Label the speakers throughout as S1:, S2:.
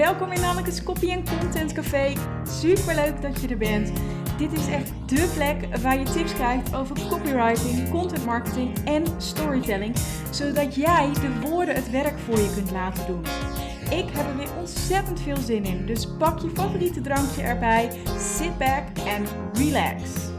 S1: welkom in Anneke's Copy Content Café. Super leuk dat je er bent. Dit is echt dé plek waar je tips krijgt over copywriting, content marketing en storytelling, zodat jij de woorden het werk voor je kunt laten doen. Ik heb er weer ontzettend veel zin in, dus pak je favoriete drankje erbij, sit back en relax.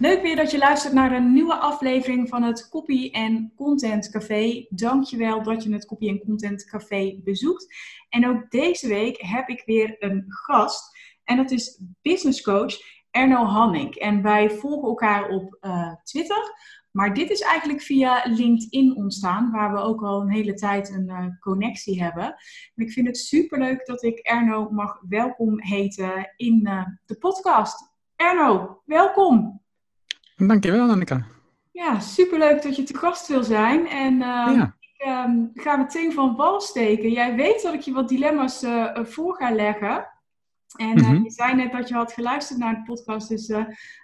S1: Leuk weer dat je luistert naar een nieuwe aflevering van het Copy en Content Café. Dankjewel dat je het Copy en Content Café bezoekt. En ook deze week heb ik weer een gast. En dat is business coach Erno Hanning. En wij volgen elkaar op uh, Twitter. Maar dit is eigenlijk via LinkedIn ontstaan, waar we ook al een hele tijd een uh, connectie hebben. En ik vind het superleuk dat ik Erno mag welkom heten in uh, de podcast. Erno, welkom.
S2: Dankjewel, Annika.
S1: Ja, superleuk dat je te gast wil zijn. En uh, ja. ik um, ga meteen van wal steken. Jij weet dat ik je wat dilemma's uh, voor ga leggen. En uh, mm-hmm. je zei net dat je had geluisterd naar de podcast. Dus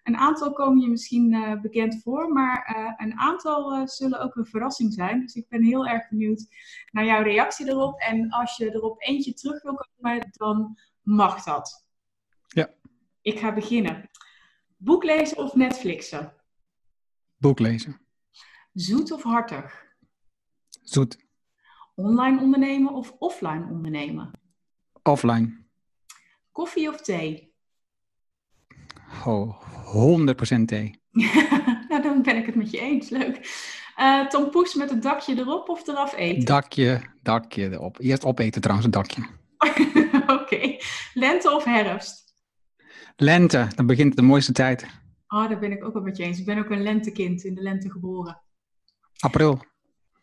S1: een aantal komen je misschien bekend voor. Maar een aantal zullen ook een verrassing zijn. Dus ik ben heel erg benieuwd naar jouw reactie erop. En als je er op eentje terug wil komen, dan mag dat.
S2: Ja.
S1: Ik ga beginnen. Boek lezen of Netflixen?
S2: Boek lezen.
S1: Zoet of hartig?
S2: Zoet.
S1: Online ondernemen of offline ondernemen?
S2: Offline.
S1: Koffie of thee?
S2: Oh, 100% thee.
S1: nou, dan ben ik het met je eens. Leuk. Uh, tompoes met het dakje erop of eraf eten?
S2: Dakje, dakje erop. Eerst opeten trouwens, het dakje.
S1: Oké. Okay. Lente of herfst?
S2: Lente, dan begint de mooiste tijd.
S1: Oh, daar ben ik ook wel met je eens. Ik ben ook een lentekind, in de lente geboren.
S2: April.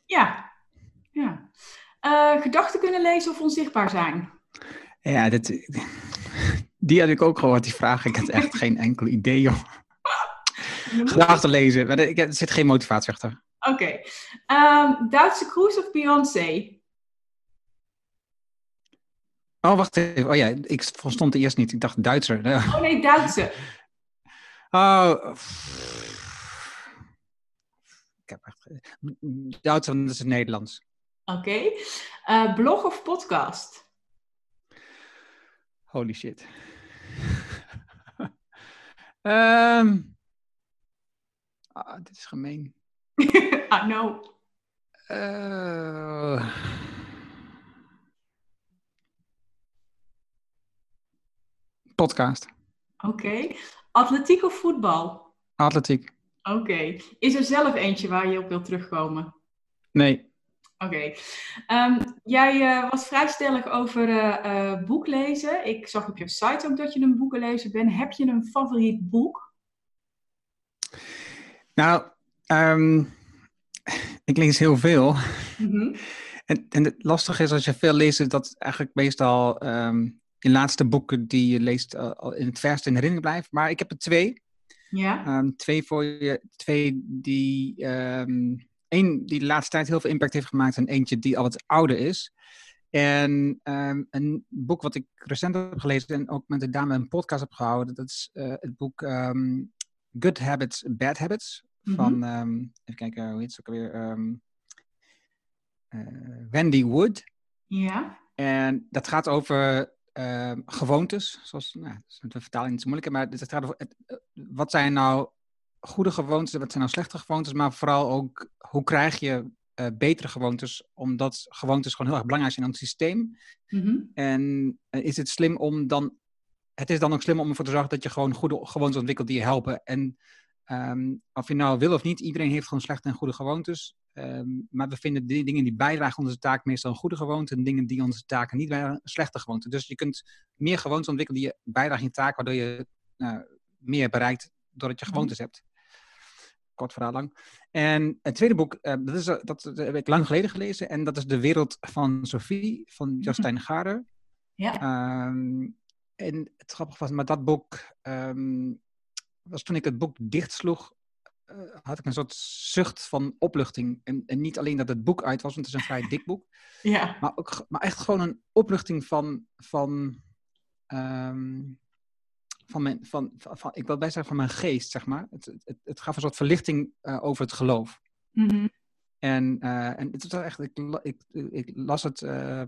S1: Ja. ja. Uh, gedachten kunnen lezen of onzichtbaar zijn?
S2: Ja, dit, die had ik ook gehoord, die vraag. Ik had echt geen enkel idee, joh. Gedachten lezen, maar er zit geen motivatie achter.
S1: Oké. Okay. Um, Duitse Cruise of Beyoncé?
S2: Oh, wacht even. Oh ja, ik verstond het eerst niet. Ik dacht Duitser.
S1: Oh nee, Duitse.
S2: Oh. Ik heb echt. Duitser, dat is het Nederlands.
S1: Oké. Okay. Uh, blog of podcast?
S2: Holy shit. um. ah, dit is gemeen.
S1: I know.
S2: Uh. Podcast.
S1: Oké. Okay. Atletiek of voetbal?
S2: Atletiek.
S1: Oké. Okay. Is er zelf eentje waar je op wilt terugkomen?
S2: Nee.
S1: Oké. Okay. Um, jij uh, was vrij stellig over uh, uh, boek lezen. Ik zag op je site ook dat je een boekenlezer bent. Heb je een favoriet boek?
S2: Nou, um, ik lees heel veel. Mm -hmm. en, en het lastige is als je veel leest, dat eigenlijk meestal um, de laatste boeken die je leest uh, in het verste in herinnering blijven. Maar ik heb er twee.
S1: Ja.
S2: Um, twee voor je, twee die. Um, één die de laatste tijd heel veel impact heeft gemaakt en eentje die al wat ouder is. En um, een boek wat ik recent heb gelezen en ook met de dame een podcast heb gehouden, dat is uh, het boek Good Habits, Bad Habits. Mm -hmm. Van, even kijken, hoe heet het ook alweer? Uh, Wendy Wood.
S1: Ja.
S2: En dat gaat over uh, gewoontes, zoals, nou, is de vertaling iets moeilijker, maar het gaat over het, wat zijn nou goede gewoontes, wat zijn nou slechte gewoontes, maar vooral ook hoe krijg je uh, betere gewoontes, omdat gewoontes gewoon heel erg belangrijk zijn in ons systeem.
S1: Mm-hmm.
S2: En uh, is het slim om dan, het is dan ook slim om ervoor te zorgen dat je gewoon goede gewoontes ontwikkelt die je helpen. En um, of je nou wil of niet, iedereen heeft gewoon slechte en goede gewoontes. Um, maar we vinden die dingen die bijdragen aan onze taak meestal een goede gewoonte en dingen die onze taken niet bijdragen een slechte gewoonte. Dus je kunt meer gewoontes ontwikkelen die je bijdragen in je taak, waardoor je uh, meer bereikt doordat je gewoontes mm-hmm. hebt. Kort verhaal lang. En het tweede boek, uh, dat, is, dat heb ik lang geleden gelezen en dat is De Wereld van Sophie van Justijn Gaarder.
S1: Ja.
S2: Um, en het grappige was, maar dat boek um, was toen ik het boek dichtsloeg, had ik een soort zucht van opluchting. En, en, niet alleen dat het boek uit was, want het is een vrij dik boek.
S1: Ja.
S2: Maar, ook, maar echt gewoon een opluchting van, van, um, van, mijn, van, van, van, ik wil bij zeggen van mijn geest, zeg maar. Het, het, het gaf een soort verlichting uh, over het geloof.
S1: Mm -hmm.
S2: En, uh, en het was echt, ik, ik, ik las het uh,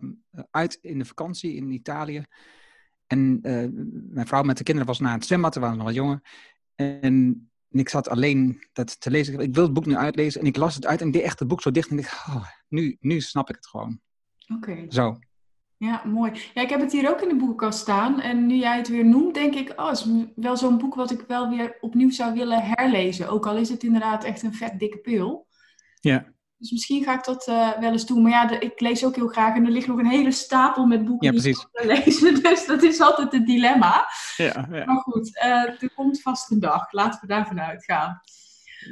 S2: uit in de vakantie in Italië. En mijn vrouw met de kinderen was naar het zwembad, we waren nog wat jonger. En, en, ik zat alleen dat te lezen. Ik wil het boek nu uitlezen en ik las het uit en ik deed echt het boek zo dicht. En ik dacht, oh, nu, nu snap ik het gewoon.
S1: Oké. Okay.
S2: Zo.
S1: Ja, mooi. Ja, ik heb het hier ook in de boekenkast staan. En nu jij het weer noemt, denk ik, oh, het is wel zo'n boek wat ik wel weer opnieuw zou willen herlezen. Ook al is het inderdaad echt een vet dikke pil.
S2: Ja.
S1: Dus misschien ga ik dat uh, wel eens doen. Maar ja, de, ik lees ook heel graag. En er ligt nog een hele stapel met boeken
S2: ja,
S1: die ik wil lezen. Dus dat is altijd het dilemma.
S2: Ja, ja.
S1: Maar goed, uh, er komt vast een dag. Laten we daarvan uitgaan.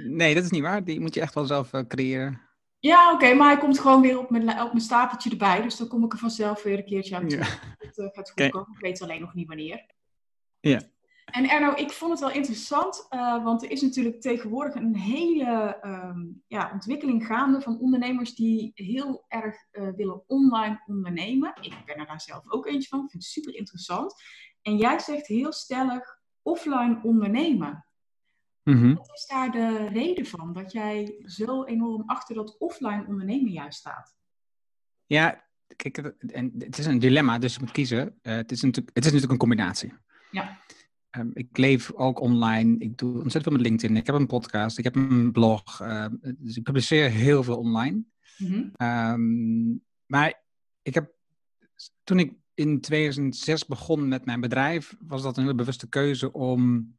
S2: Nee, dat is niet waar. Die moet je echt wel zelf uh, creëren.
S1: Ja, oké. Okay, maar hij komt gewoon weer op mijn, op mijn stapeltje erbij. Dus dan kom ik er vanzelf weer een keertje aan toe. Het gaat goed komen. Ik weet alleen nog niet wanneer.
S2: Ja.
S1: En Erno, ik vond het wel interessant, uh, want er is natuurlijk tegenwoordig een hele um, ja, ontwikkeling gaande van ondernemers die heel erg uh, willen online ondernemen. Ik ben er daar zelf ook eentje van, ik vind het super interessant. En jij zegt heel stellig offline ondernemen.
S2: Mm -hmm.
S1: Wat is daar de reden van dat jij zo enorm achter dat offline ondernemen juist staat?
S2: Ja, kijk, en het is een dilemma, dus je moet kiezen. Uh, het, is natuurlijk, het is natuurlijk een combinatie.
S1: Ja.
S2: Um, ik leef ook online. Ik doe ontzettend veel met LinkedIn. Ik heb een podcast. Ik heb een blog. Uh, dus ik publiceer heel veel online.
S1: Mm -hmm.
S2: um, maar ik heb, toen ik in 2006 begon met mijn bedrijf, was dat een hele bewuste keuze om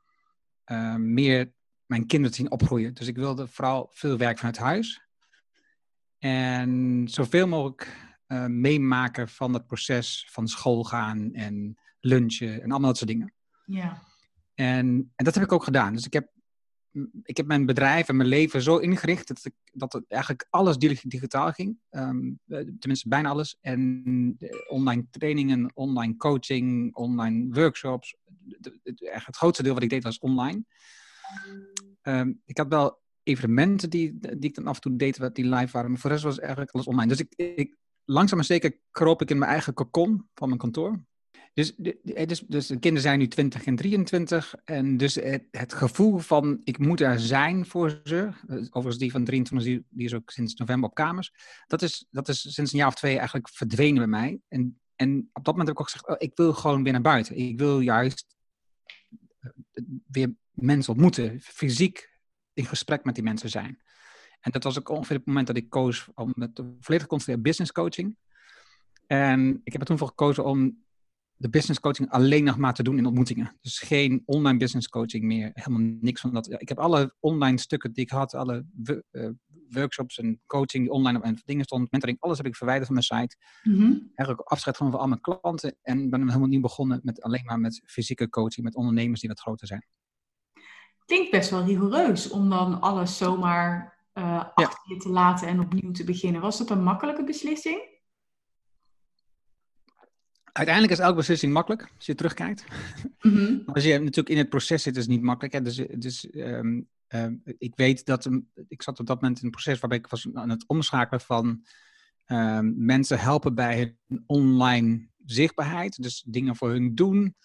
S2: uh, meer mijn kinderen te zien opgroeien. Dus ik wilde vooral veel werk vanuit huis. En zoveel mogelijk uh, meemaken van het proces van school gaan en lunchen en allemaal dat soort dingen.
S1: Ja.
S2: En, en dat heb ik ook gedaan. Dus ik heb, ik heb mijn bedrijf en mijn leven zo ingericht dat, ik, dat eigenlijk alles digitaal ging. Um, tenminste, bijna alles. En online trainingen, online coaching, online workshops. Het, het, grootste deel wat ik deed was online. Um, ik had wel evenementen die, die ik dan af en toe deed, die live waren. Maar voor de rest was eigenlijk alles online. Dus ik, ik, langzaam maar zeker kroop ik in mijn eigen cocon van mijn kantoor. Dus dus, de kinderen zijn nu 20 en 23. En dus het, het, gevoel van ik moet er zijn voor ze. Overigens die van 23, die, is ook sinds november op kamers. Dat is, dat is sinds een jaar of twee eigenlijk verdwenen bij mij. En, en op dat moment heb ik ook gezegd, oh, ik wil gewoon weer naar buiten. Ik wil juist weer mensen ontmoeten. Fysiek in gesprek met die mensen zijn. En dat was ook ongeveer het moment dat ik koos om met volledig concentreren business coaching. En ik heb er toen voor gekozen om de business coaching alleen nog maar te doen in ontmoetingen. Dus geen online business coaching meer. Helemaal niks van dat. Ik heb alle online stukken die ik had, alle uh, workshops en coaching die online en dingen stond, mentoring, alles heb ik verwijderd van mijn site.
S1: Mm -hmm.
S2: Eigenlijk afscheid van al mijn klanten. En ben helemaal niet begonnen met alleen maar met fysieke coaching, met ondernemers die wat groter zijn.
S1: Klinkt best wel rigoureus om dan alles zomaar uh, achter ja. je te laten en opnieuw te beginnen. Was dat een makkelijke beslissing?
S2: Uiteindelijk is elke beslissing makkelijk, als je terugkijkt.
S1: Mm -hmm.
S2: als je natuurlijk in het proces zit, is het niet makkelijk. Hè? Dus, dus um, um, ik weet dat, um, ik zat op dat moment in een proces waarbij ik was aan het omschakelen van mensen helpen bij hun online zichtbaarheid. Dus dingen voor hun doen.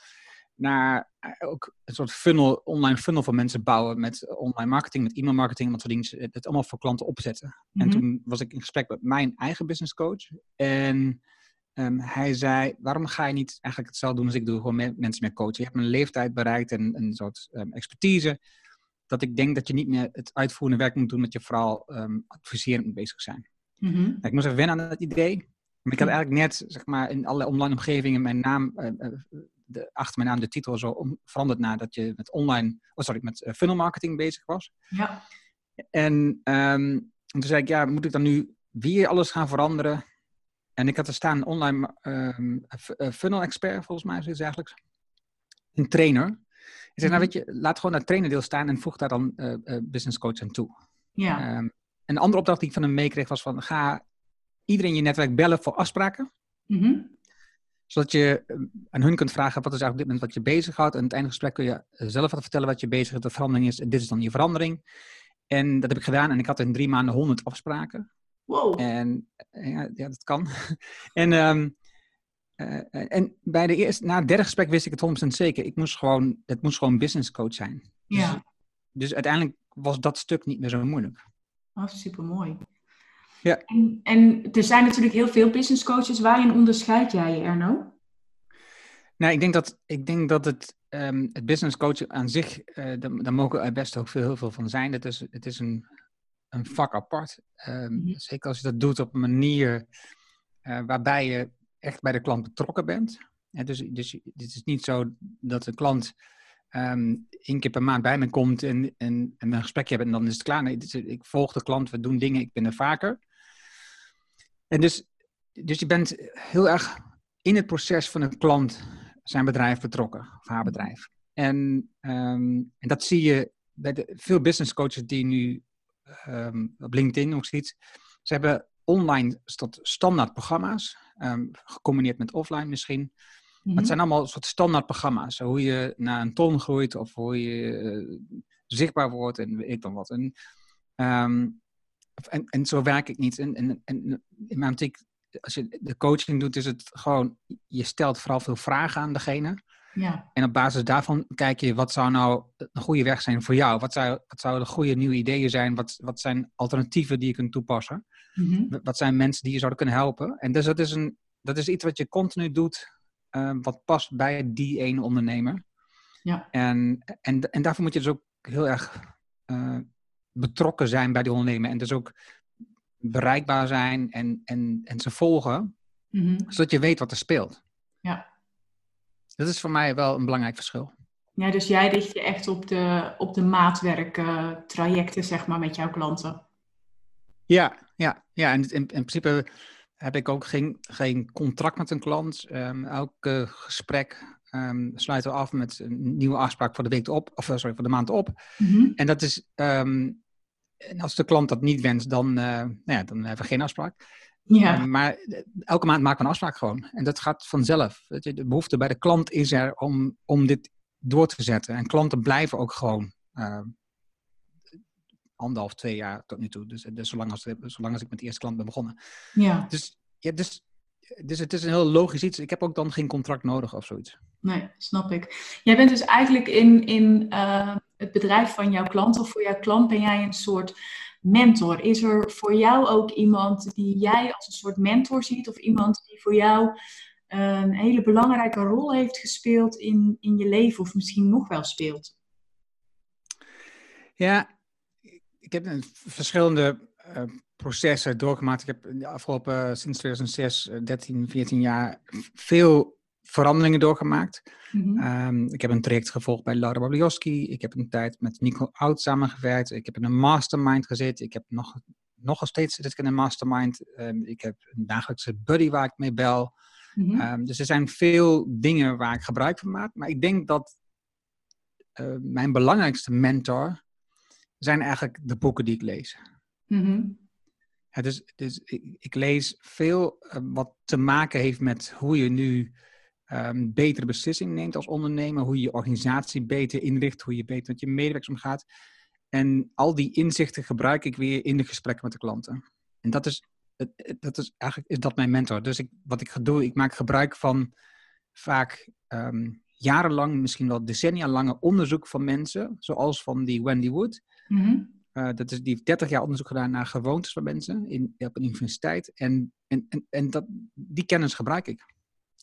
S2: Naar ook een soort funnel, online funnel van mensen bouwen met online marketing, met e-mail marketing, wat soort dingen. Het allemaal voor klanten opzetten. Mm -hmm. En toen was ik in gesprek met mijn eigen business coach. En Um, hij zei, waarom ga je niet eigenlijk hetzelfde doen als ik doe, gewoon mensen meer coachen? Je hebt een leeftijd bereikt en een soort um, expertise, dat ik denk dat je niet meer het uitvoerende werk moet doen, dat je vooral um, adviserend moet bezig zijn.
S1: Mm -hmm.
S2: nou, ik moest even wennen aan dat idee. Maar ik had eigenlijk net, zeg maar, in alle online omgevingen mijn naam, uh, uh, de, achter mijn naam de titel zo om, veranderd nadat je met online, oh sorry, met uh, funnel marketing bezig was.
S1: Ja.
S2: En, en toen zei ik, ja, moet ik dan nu weer alles gaan veranderen? En ik had er staan online um, funnel expert, volgens mij is het eigenlijk. Een trainer. Ik zei, nou weet je, laat gewoon dat trainerdeel staan en voeg daar dan uh, business coach aan toe.
S1: Ja.
S2: Um, een andere opdracht die ik van hem meekreeg was van, ga iedereen in je netwerk bellen voor afspraken.
S1: Mm -hmm.
S2: Zodat je aan hun kunt vragen, wat is eigenlijk op dit moment wat je bezighoudt. En aan het einde van het gesprek kun je zelf wat vertellen wat je bezighoudt, de verandering is. En dit is dan je verandering. En dat heb ik gedaan en ik had in drie maanden honderd afspraken.
S1: Wow.
S2: En ja, ja dat kan. en, um, uh, en bij de eerste, na het derde gesprek wist ik het 100% zeker. Ik moest gewoon, het moest gewoon business coach zijn.
S1: Ja.
S2: Dus, dus uiteindelijk was dat stuk niet meer zo moeilijk.
S1: Oh, super mooi.
S2: Ja.
S1: En, en er zijn natuurlijk heel veel business coaches. Waarin onderscheid jij je, Erno?
S2: Nou, ik denk dat, ik denk dat het, um, het business coaching aan zich, uh, daar, mogen er best ook veel, heel veel van zijn. Het is, het is een, een vak apart. Um, mm -hmm. Zeker als je dat doet op een manier uh, waarbij je echt bij de klant betrokken bent. Dus, dus het is niet zo dat een klant um, één keer per maand bij me komt en, en, en een gesprekje hebben en dan is het klaar. Nee, ik volg de klant, we doen dingen, ik ben er vaker. En dus, dus je bent heel erg in het proces van een klant zijn bedrijf betrokken, of haar bedrijf. En, um, en dat zie je bij de, veel business coaches die nu um, op LinkedIn nog ziet. Ze hebben online standaard programma's, um, gecombineerd met offline misschien. Mm -hmm. Maar het zijn allemaal soort standaard programma's. Hoe je naar een ton groeit of hoe je uh, zichtbaar wordt en weet ik dan wat. En, en, en zo werk ik niet. En, en, en in mijn optiek als je de coaching doet, is het gewoon, je stelt vooral veel vragen aan degene.
S1: Ja.
S2: En op basis daarvan kijk je, wat zou nou een goede weg zijn voor jou? Wat zou, wat zouden de goede nieuwe ideeën zijn? Wat, wat zijn alternatieven die je kunt toepassen?
S1: Mm -hmm.
S2: Wat zijn mensen die je zouden kunnen helpen? En dus dat is, een, dat is iets wat je continu doet, uh, wat past bij die ene ondernemer.
S1: Ja.
S2: En, en, en daarvoor moet je dus ook heel erg uh, betrokken zijn bij die ondernemer. En dus ook bereikbaar zijn en, en, en ze volgen,
S1: mm -hmm.
S2: zodat je weet wat er speelt.
S1: Ja.
S2: Dat is voor mij wel een belangrijk verschil.
S1: Ja, dus jij richt je echt op de, op de maatwerk uh, trajecten, zeg maar, met jouw klanten.
S2: Ja, ja, ja. En in, in principe heb ik ook geen, geen contract met een klant. Um, elk uh, gesprek um, sluiten we af met een nieuwe afspraak voor de week op, of sorry, voor de maand op.
S1: Mm -hmm.
S2: En dat is um, en als de klant dat niet wenst, dan, uh, nou ja, dan hebben we geen afspraak.
S1: Ja.
S2: Maar elke maand maken we een afspraak gewoon. En dat gaat vanzelf. De behoefte bij de klant is er om, om dit door te zetten. En klanten blijven ook gewoon uh, anderhalf, twee jaar tot nu toe. Dus, dus zolang, als, zolang als ik met de eerste klant ben begonnen.
S1: Ja.
S2: Dus, ja, dus, dus het is een heel logisch iets. Ik heb ook dan geen contract nodig of zoiets.
S1: Nee, snap ik. Jij bent dus eigenlijk in, in uh, het bedrijf van jouw klant of voor jouw klant ben jij een soort mentor. Is er voor jou ook iemand die jij als een soort mentor ziet of iemand die voor jou uh, een hele belangrijke rol heeft gespeeld in, in je leven of misschien nog wel speelt?
S2: Ja, ik heb verschillende uh, processen doorgemaakt. Ik heb de afgelopen, sinds 2006, 13, 14 jaar veel veranderingen doorgemaakt.
S1: Mm-hmm.
S2: Um, ik heb een traject gevolgd bij Laura Bablioski. Ik heb een tijd met Nico Oud samengewerkt. Ik heb in een mastermind gezeten. Ik heb nog, nog steeds zit ik in een mastermind. Um, ik heb een dagelijkse buddy waar ik mee bel.
S1: Mm-hmm.
S2: Um, dus er zijn veel dingen waar ik gebruik van maak. Maar ik denk dat uh, mijn belangrijkste mentor zijn eigenlijk de boeken die ik lees. Ja, dus dus ik, ik lees veel uh, wat te maken heeft met hoe je nu um, betere beslissingen neemt als ondernemer, hoe je je organisatie beter inricht, hoe je beter met je medewerkers omgaat. En al die inzichten gebruik ik weer in de gesprekken met de klanten. En dat is, dat is eigenlijk is dat mijn mentor. Dus ik, wat ik ga doen, ik maak gebruik van vaak um, jarenlang, misschien wel decennia lange onderzoek van mensen, zoals van die Wendy Wood.
S1: Mm-hmm.
S2: Uh, dat is, die heeft 30 jaar onderzoek gedaan naar gewoontes van mensen in, op een universiteit. En, en, en, en dat, die kennis gebruik ik.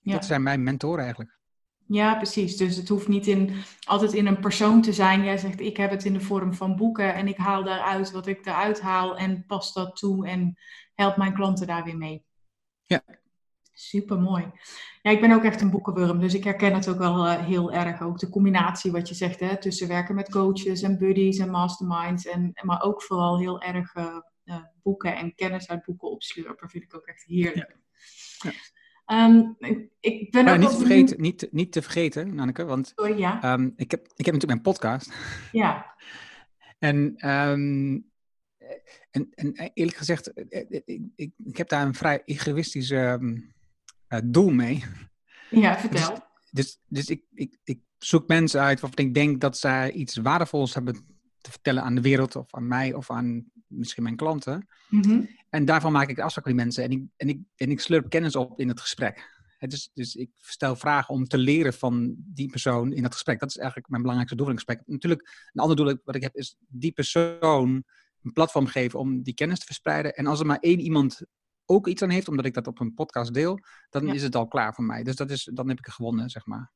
S1: Ja.
S2: Dat zijn mijn mentoren eigenlijk.
S1: Ja, precies. Dus het hoeft niet in, altijd in een persoon te zijn. Jij zegt, ik heb het in de vorm van boeken en ik haal daaruit wat ik eruit haal en pas dat toe en help mijn klanten daar weer mee.
S2: Ja.
S1: Super mooi. Ja, ik ben ook echt een boekenwurm, dus ik herken het ook wel uh, heel erg. Ook de combinatie wat je zegt, hè, tussen werken met coaches en buddies en masterminds. En, maar ook vooral heel erg uh, uh, boeken en kennis uit boeken opslurpen, vind ik ook echt heerlijk.
S2: Ja.
S1: Ja. Um, ik ben
S2: ja,
S1: ook
S2: niet, te vergeten, niet, niet te vergeten, Nanneke, want
S1: Sorry, ja.
S2: um, ik, heb, ik heb natuurlijk mijn podcast.
S1: Ja.
S2: En, um, en, en eerlijk gezegd, ik, ik, ik heb daar een vrij egoïstisch uh, doel mee.
S1: Ja, vertel.
S2: Dus, dus, dus ik, ik, ik zoek mensen uit waarvan ik denk dat zij iets waardevols hebben te vertellen aan de wereld of aan mij of aan misschien mijn klanten.
S1: Mm-hmm.
S2: En daarvan maak ik de afspraak met die mensen en ik, en, ik, en ik slurp kennis op in het gesprek. Het is, dus ik stel vragen om te leren van die persoon in dat gesprek. Dat is eigenlijk mijn belangrijkste doel in het gesprek. Natuurlijk, een ander doel wat ik heb is die persoon een platform geven om die kennis te verspreiden. En als er maar één iemand ook iets aan heeft, omdat ik dat op een podcast deel, dan is het al klaar voor mij. Dus dat is, dan heb ik er gewonnen, zeg maar.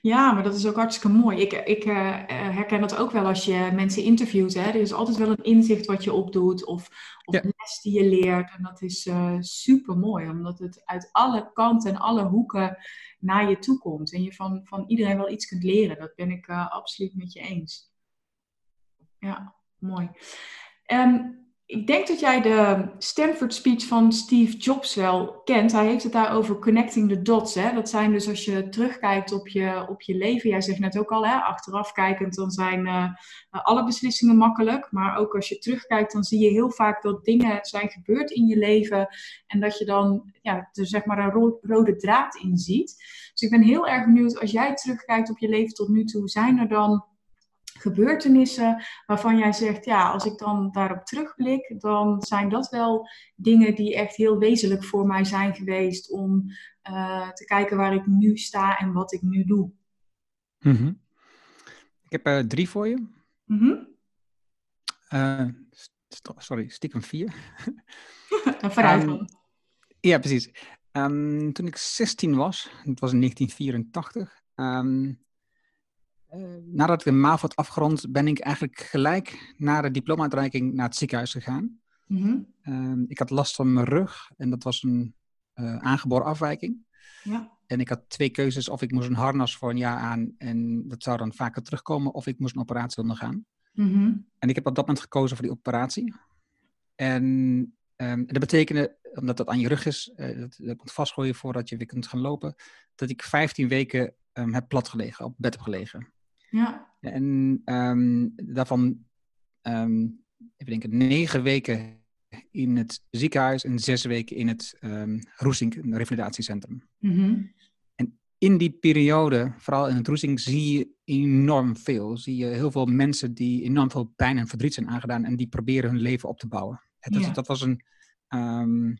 S1: Ja, maar dat is ook hartstikke mooi. Ik, ik uh, herken dat ook wel als je mensen interviewt. Hè? Er is altijd wel een inzicht wat je opdoet of, of een les die je leert. En dat is uh, super mooi, omdat het uit alle kanten en alle hoeken naar je toe komt. En je van, van iedereen wel iets kunt leren. Dat ben ik uh, absoluut met je eens. Ja, mooi. Um, ik denk dat jij de Stanford speech van Steve Jobs wel kent. Hij heeft het daar over connecting the dots. Hè? Dat zijn dus als je terugkijkt op je, op je leven. Jij zegt net ook al, hè, achteraf kijkend, dan zijn uh, alle beslissingen makkelijk. Maar ook als je terugkijkt, dan zie je heel vaak dat dingen zijn gebeurd in je leven. En dat je dan ja, er zeg maar een rode draad in ziet. Dus ik ben heel erg benieuwd, als jij terugkijkt op je leven tot nu toe, zijn er dan gebeurtenissen waarvan jij zegt, ja, als ik dan daarop terugblik, dan zijn dat wel dingen die echt heel wezenlijk voor mij zijn geweest om uh, te kijken waar ik nu sta en wat ik nu doe.
S2: Mm -hmm. Ik heb uh, drie voor je. Mm -hmm. uh, st sorry, stiekem vier.
S1: Vooruit um,
S2: Ja, precies. Um, toen ik 16 was, het was in 1984, um, uh, nadat ik de MAVO had afgerond, ben ik eigenlijk gelijk na de diploma-uitreiking naar het ziekenhuis gegaan. Mm -hmm. ik had last van mijn rug en dat was een uh, aangeboren afwijking. Ja. En ik had twee keuzes, of ik moest een harnas voor een jaar aan en dat zou dan vaker terugkomen, of ik moest een operatie ondergaan. Mm -hmm. En ik heb op dat moment gekozen voor die operatie. En um, dat betekende, omdat dat aan je rug is, uh, dat, dat moet vastgooien voordat je weer kunt gaan lopen, dat ik 15 weken um, heb plat gelegen, op bed heb gelegen. Ja. En um, daarvan, um, even denken, negen weken in het ziekenhuis en zes weken in het um, Roesink, een revalidatiecentrum. Mm -hmm. En in die periode, vooral in het Roesink, zie je enorm veel. Zie je heel veel mensen die enorm veel pijn en verdriet zijn aangedaan en die proberen hun leven op te bouwen. Dat, ja. dat was een, um,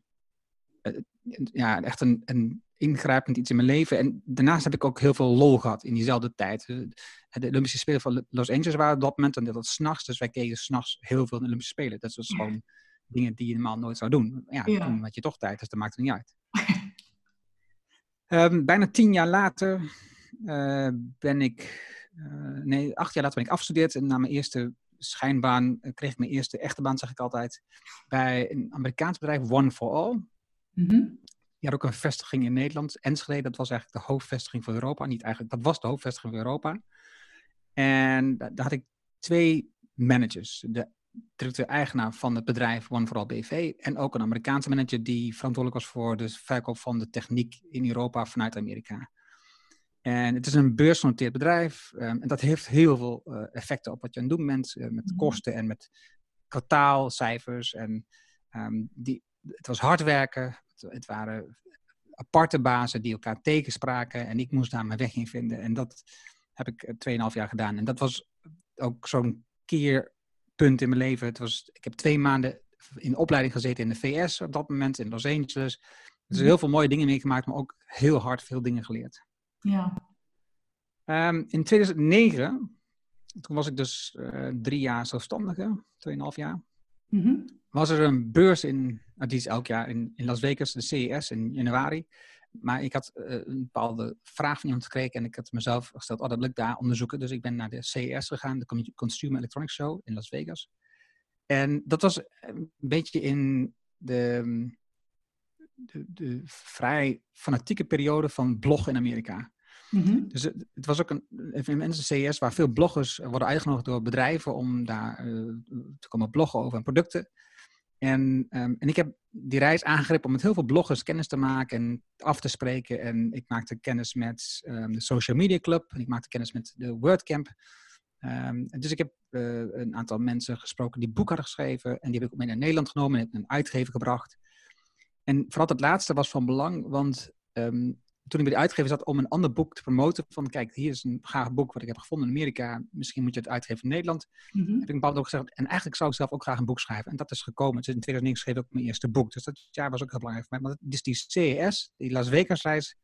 S2: ja, echt een, een ingrijpend iets in mijn leven. En daarnaast heb ik ook heel veel lol gehad in diezelfde tijd. De Olympische Spelen van Los Angeles waren op dat moment en dat was s'nachts. Dus wij keken s'nachts heel veel in de Olympische Spelen. Dat was gewoon dingen die je normaal nooit zou doen. Ja, ja. toen had je toch tijd, dus dat maakt het niet uit. um, bijna tien jaar later uh, ben ik, uh, nee, acht jaar later ben ik afgestudeerd. En na mijn eerste schijnbaan uh, kreeg ik mijn eerste echte baan, zeg ik altijd, bij een Amerikaans bedrijf, One for All. Mm -hmm. Die had ook een vestiging in Nederland. Enschede, dat was eigenlijk de hoofdvestiging voor Europa. Niet eigenlijk, dat was de hoofdvestiging voor Europa. En daar had ik twee managers. De directeur-eigenaar van het bedrijf One for All BV. En ook een Amerikaanse manager die verantwoordelijk was voor de verkoop van de techniek in Europa vanuit Amerika. En het is een beursgenoteerd bedrijf. Um, en dat heeft heel veel uh, effecten op wat je aan het doen bent. Uh, met kosten en met kwartaalcijfers. En um, die, het was hard werken. Het, waren aparte bazen die elkaar tegenspraken. En ik moest daar mijn weg in vinden. En dat heb ik 2,5 eh, jaar gedaan. En dat was ook zo'n keerpunt in mijn leven. Het was, ik heb twee maanden in opleiding gezeten in de VS op dat moment, in Los Angeles. Dus heel veel mooie dingen meegemaakt, maar ook heel hard veel dingen geleerd. Ja. Um, in 2009, toen was ik dus uh, drie jaar zelfstandige, 2,5 jaar. Mm -hmm was er een beurs in, nou, die is elk jaar in, Las Vegas, de CES in januari. Maar ik had uh, een bepaalde vraag van iemand gekregen en ik had mezelf gesteld, oh dat lukt daar onderzoeken. Dus ik ben naar de CES gegaan, de Consumer Electronics Show in Las Vegas. En dat was een beetje in de, de, de vrij fanatieke periode van bloggen in Amerika. Mm-hmm. Dus het, het, was ook een evenement, CES, waar veel bloggers worden uitgenodigd door bedrijven om daar uh, te komen bloggen over hun producten. En, um, en ik heb die reis aangegrepen om met heel veel bloggers kennis te maken en af te spreken. En ik maakte kennis met um, de Social Media Club. En ik maakte kennis met de WordCamp. Um, dus ik heb uh, een aantal mensen gesproken die boek hadden geschreven. En die heb ik mee naar Nederland genomen en een uitgever gebracht. En vooral dat laatste was van belang, want toen ik bij de uitgever zat om een ander boek te promoten. Van kijk, hier is een gaaf boek wat ik heb gevonden in Amerika. Misschien moet je het uitgeven in Nederland. Mm -hmm. Heb ik een ook gezegd. En eigenlijk zou ik zelf ook graag een boek schrijven. En dat is gekomen. Dus in 2009 schreef ik ook mijn eerste boek. Dus dat jaar was ook heel belangrijk voor mij. Dus die CES, die Las Vegas reis,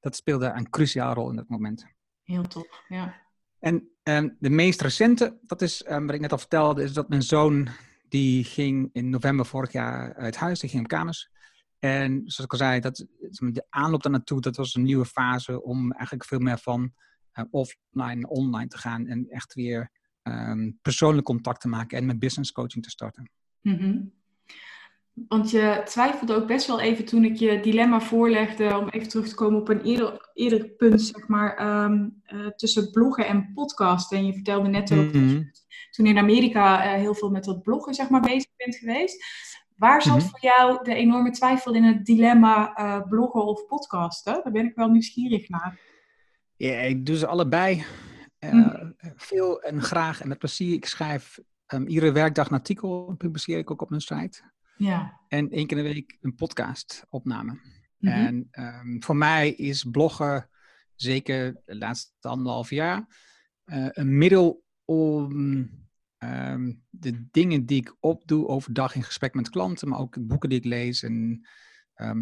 S2: dat speelde een cruciaal rol in dat moment.
S1: Heel top, ja.
S2: En um, de meest recente, dat is um, wat ik net al vertelde, is dat mijn zoon die ging in november vorig jaar uit huis. Die ging op kamers. En zoals ik al zei, dat, de aanloop daar naartoe, dat was een nieuwe fase om eigenlijk veel meer van uh, offline naar online te gaan. En echt weer um, persoonlijk contact te maken en met business coaching te starten.
S1: Mm Want je twijfelde ook best wel even toen ik je dilemma voorlegde, om even terug te komen op een eerder, eerder punt, zeg maar, um, uh, tussen bloggen en podcasten. En je vertelde net ook mm -hmm. toen in Amerika uh, heel veel met dat bloggen, zeg maar, bezig bent geweest. Waar zat mm -hmm. voor jou de enorme twijfel in het dilemma uh, bloggen of podcasten? Daar ben ik wel nieuwsgierig naar.
S2: Ja, ik doe ze allebei. Mm. Veel en graag en met plezier. Ik schrijf um, iedere werkdag een artikel, publiceer ik ook op mijn site.
S1: Ja.
S2: En één keer in de week een podcast opname. Mm -hmm. En um, voor mij is bloggen, zeker de laatste anderhalf jaar, uh, een middel om um, de dingen die ik opdoe overdag in gesprek met klanten, maar ook boeken die ik lees en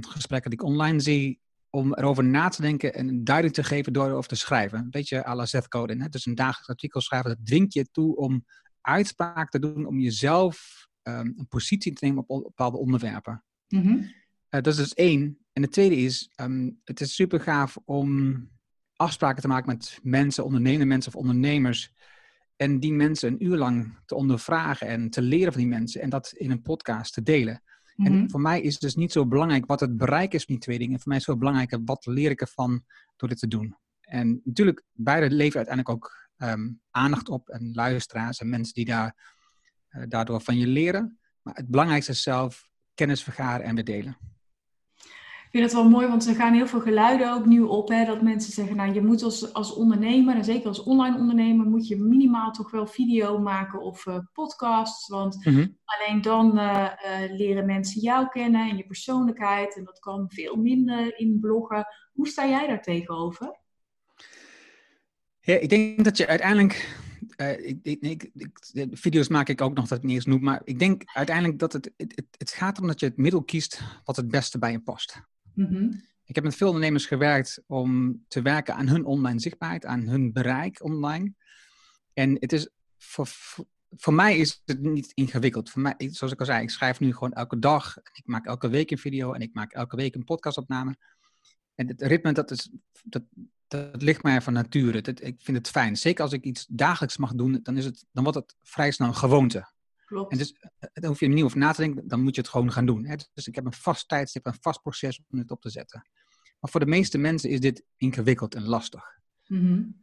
S2: gesprekken die ik online zie, om erover na te denken en duiding te geven door erover te schrijven. Een beetje à la Seth Godin. Hè? Dus een dagelijks artikel schrijven, dat dwingt je toe om uitspraak te doen, om jezelf um, een positie te nemen op bepaalde onderwerpen. Mm -hmm. uh, dat is dus één. En de tweede is, um, het is super gaaf om afspraken te maken met mensen, ondernemende mensen of ondernemers. En die mensen een uur lang te ondervragen en te leren van die mensen. En dat in een podcast te delen. En mm -hmm. voor mij is het dus niet zo belangrijk wat het bereik is van die twee dingen. Voor mij is het veel belangrijker wat leer ik ervan door dit te doen. En natuurlijk, beide leveren uiteindelijk ook um, aandacht op en luisteraars en mensen die daar, uh, daardoor van je leren. Maar het belangrijkste is zelf kennis vergaren en weer delen.
S1: Ik vind het wel mooi, want er gaan heel veel geluiden ook nu op. Hè, dat mensen zeggen, nou je moet als, als ondernemer, en zeker als online ondernemer, moet je minimaal toch wel video maken of uh, podcasts. Want mm -hmm. alleen dan uh, uh, leren mensen jou kennen en je persoonlijkheid. En dat kan veel minder in bloggen. Hoe sta jij daar tegenover?
S2: Ja, ik denk dat je uiteindelijk. Uh, ik, ik, ik, video's maak ik ook nog dat ik niet eens noem. Maar ik denk uiteindelijk dat het, het, het gaat erom dat je het middel kiest wat het beste bij je past. -hmm. Ik heb met veel ondernemers gewerkt om te werken aan hun online zichtbaarheid, aan hun bereik online. En het is voor, voor mij is het niet ingewikkeld. Voor mij, zoals ik al zei, ik schrijf nu gewoon elke dag. Ik maak elke week een video en ik maak elke week een podcastopname. En het ritme, dat, is, dat, dat ligt mij van nature. Dat, ik vind het fijn. Zeker als ik iets dagelijks mag doen, dan, is het, dan wordt het vrij snel een gewoonte.
S1: Klopt.
S2: En dus, eh, dan hoef je er niet over na te denken, dan moet je het gewoon gaan doen. Hè? Dus ik heb een vast tijdstip, een vast proces om het op te zetten. Maar voor de meeste mensen is dit ingewikkeld en lastig. Mm -hmm.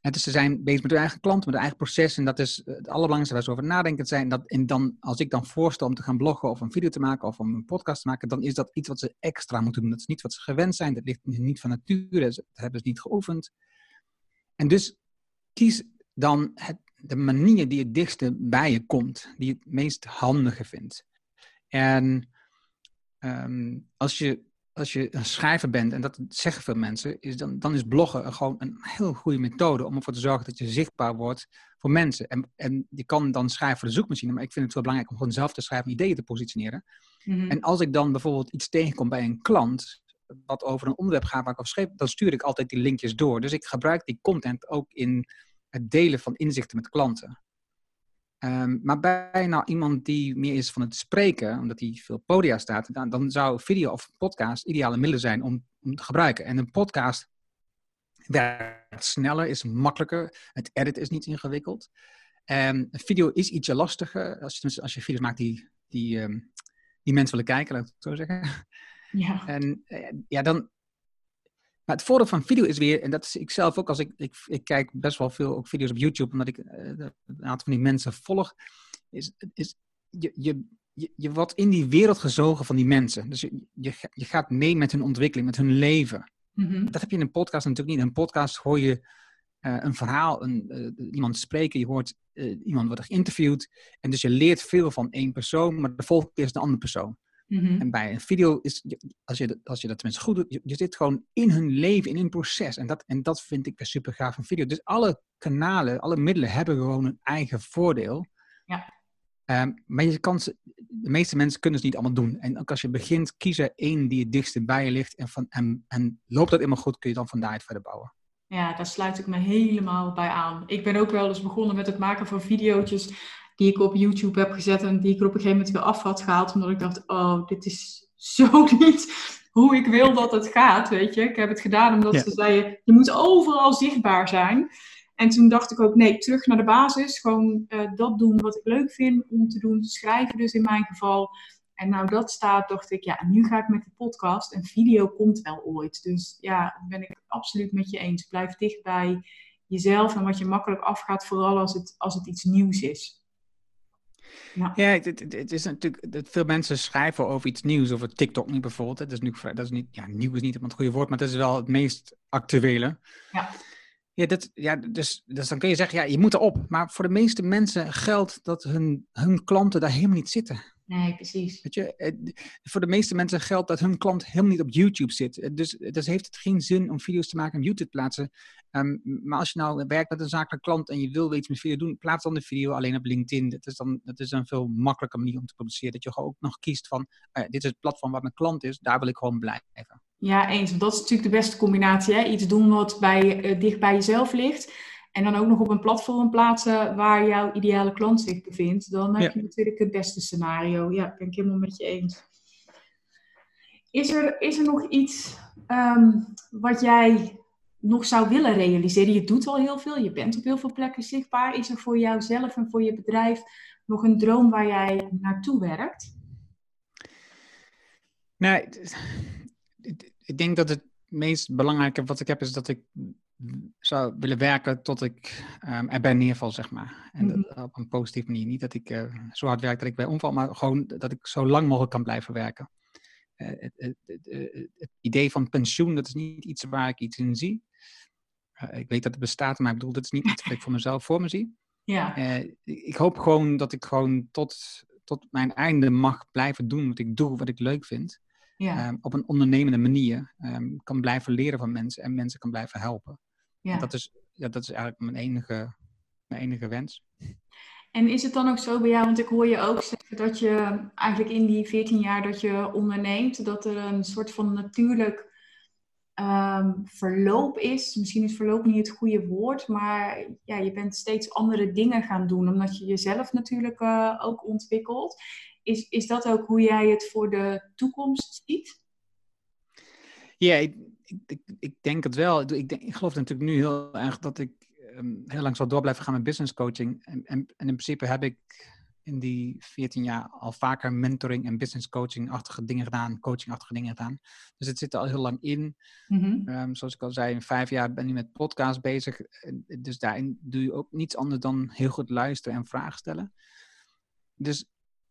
S2: En dus ze zijn bezig met hun eigen klant, met hun eigen proces. En dat is het allerbelangrijkste waar ze over nadenken zijn. Dat, en dan, als ik dan voorstel om te gaan bloggen of een video te maken of om een podcast te maken, dan is dat iets wat ze extra moeten doen. Dat is niet wat ze gewend zijn. Dat ligt niet van nature. Dat hebben ze niet geoefend. En dus kies dan het, de manier die het dichtste bij je komt, die je het meest handige vindt. En um, als je als je een schrijver bent, en dat zeggen veel mensen, is dan, dan is bloggen gewoon een heel goede methode om ervoor te zorgen dat je zichtbaar wordt voor mensen. En, en je kan dan schrijven voor de zoekmachine, maar ik vind het wel belangrijk om gewoon zelf te schrijven, ideeën te positioneren. Mm-hmm. En als ik dan bijvoorbeeld iets tegenkom bij een klant, wat over een onderwerp gaat waar ik over schreef, dan stuur ik altijd die linkjes door. Dus ik gebruik die content ook in het delen van inzichten met klanten. Um, maar bij nou iemand die meer is van het spreken, omdat hij veel podia staat, dan, dan zou video of podcast ideale middelen zijn om, om, te gebruiken. En een podcast werkt sneller, is makkelijker. Het edit is niet ingewikkeld. Um, video is ietsje lastiger als je, als je video's maakt die, die, um, die mensen willen kijken, laat ik het zo zeggen.
S1: Ja.
S2: En uh, ja, dan, maar het voordeel van video is weer, en dat is ik zelf ook, als ik, ik, ik kijk best wel veel ook video's op YouTube, omdat ik uh, een aantal van die mensen volg, is, is je, je, je, je wordt in die wereld gezogen van die mensen. Dus je, je, je gaat mee met hun ontwikkeling, met hun leven. Mm-hmm. Dat heb je in een podcast natuurlijk niet. In een podcast hoor je uh, een verhaal, een, uh, iemand spreken, je hoort iemand wordt geïnterviewd. En dus je leert veel van één persoon, maar de volgende keer is een andere persoon. Mm-hmm. En bij een video is, als je, als je dat tenminste goed doet, je, je, zit gewoon in hun leven, in hun proces. En dat, en dat vind ik super gaaf van video. Dus alle kanalen, alle middelen hebben gewoon een eigen voordeel.
S1: Ja.
S2: Um, maar je kan ze, de meeste mensen kunnen het niet allemaal doen. En ook als je begint, kies er één die het dichtst bij je ligt. En, van, en, en loopt dat helemaal goed, kun je dan van daaruit verder bouwen.
S1: Ja, daar sluit ik me helemaal bij aan. Ik ben ook wel eens begonnen met het maken van video's die ik op YouTube heb gezet en die ik er op een gegeven moment weer af had gehaald. Omdat ik dacht, oh, dit is zo niet hoe ik wil dat het gaat, weet je. Ik heb het gedaan omdat ze zeiden, je moet overal zichtbaar zijn. En toen dacht ik ook, nee, terug naar de basis. Gewoon uh, dat doen wat ik leuk vind om te doen. Schrijven dus in mijn geval. En nou dat staat, dacht ik, ja, nu ga ik met de podcast. En video komt wel ooit. Dus ja, ben ik absoluut met je eens. Blijf dicht bij jezelf en wat je makkelijk afgaat, vooral als het, als het iets nieuws is.
S2: Ja, ja het, het, is natuurlijk dat veel mensen schrijven over iets nieuws, over TikTok nu bijvoorbeeld. Dat is, nu, dat is niet, ja, nieuw is niet het goede woord, maar dat is wel het meest actuele.
S1: Ja.
S2: Ja, dat, ja dus, dus dan kun je zeggen, ja, je moet erop. Maar voor de meeste mensen geldt dat hun, hun klanten daar helemaal niet zitten.
S1: Nee, precies.
S2: Weet je, eh, voor de meeste mensen geldt dat hun klant helemaal niet op YouTube zit. Eh, dus, dus heeft het geen zin om video's te maken en YouTube te plaatsen. Ehm, maar als je nou werkt met een zakelijke klant en je wil iets met video doen, plaats dan de video alleen op LinkedIn. Dat is dan dat is een veel makkelijker manier om te publiceren. Dat je ook nog kiest van, uh, dit is het platform waar mijn klant is, daar wil ik gewoon blijven.
S1: Ja, eens. Dat is natuurlijk de beste combinatie. Hè? Iets doen wat bij, dicht bij jezelf ligt. En dan ook nog op een platform plaatsen waar jouw ideale klant zich bevindt. Dan heb je natuurlijk het beste scenario. Ja, ben ik helemaal met je eens. Is er, is er nog iets ehm, wat jij nog zou willen realiseren? Je doet al heel veel, je bent op heel veel plekken zichtbaar. Is er voor jouzelf en voor je bedrijf nog een droom waar jij naartoe werkt?
S2: Nee, ik denk dat het meest belangrijke wat ik heb is dat ik zou willen werken tot ik um, er bij neerval, zeg maar. En dat, mhm. op een positieve manier. Niet dat ik uh, zo hard werk dat ik bij omval, maar gewoon dat ik zo lang mogelijk kan blijven werken. Uh, het, het, het, het, idee van pensioen, dat is niet iets waar ik iets in zie. Uh, ik weet dat het bestaat, maar ik bedoel, dat is niet iets wat ik voor mezelf voor me zie.
S1: Ja.
S2: ik hoop gewoon dat ik gewoon tot, tot mijn einde mag blijven doen wat ik doe, wat ik leuk vind. Ja. Um, op een ondernemende manier um, kan blijven leren van mensen en mensen kan blijven helpen. Ja. Dat, is, ja, dat is eigenlijk mijn enige, mijn enige wens.
S1: En is het dan ook zo bij jou, want ik hoor je ook zeggen dat je eigenlijk in die 14 jaar dat je onderneemt, dat er een soort van natuurlijk um, verloop is. Misschien is verloop niet het goede woord, maar ja, je bent steeds andere dingen gaan doen, omdat je jezelf natuurlijk uh, ook ontwikkelt. Is, is dat ook hoe jij het voor de toekomst ziet?
S2: Ja, ik, ik, ik, denk het wel. Ik, denk, ik geloof natuurlijk nu heel erg dat ik um, heel lang zal door blijven gaan met business coaching. En, en, en, in principe heb ik in die 14 jaar al vaker mentoring en business coaching-achtige dingen gedaan, coaching-achtige dingen gedaan. Dus het zit er al heel lang in. Mm -hmm. zoals ik al zei, in vijf jaar ben ik met podcast bezig. Dus daarin doe je ook niets anders dan heel goed luisteren en vragen stellen. Dus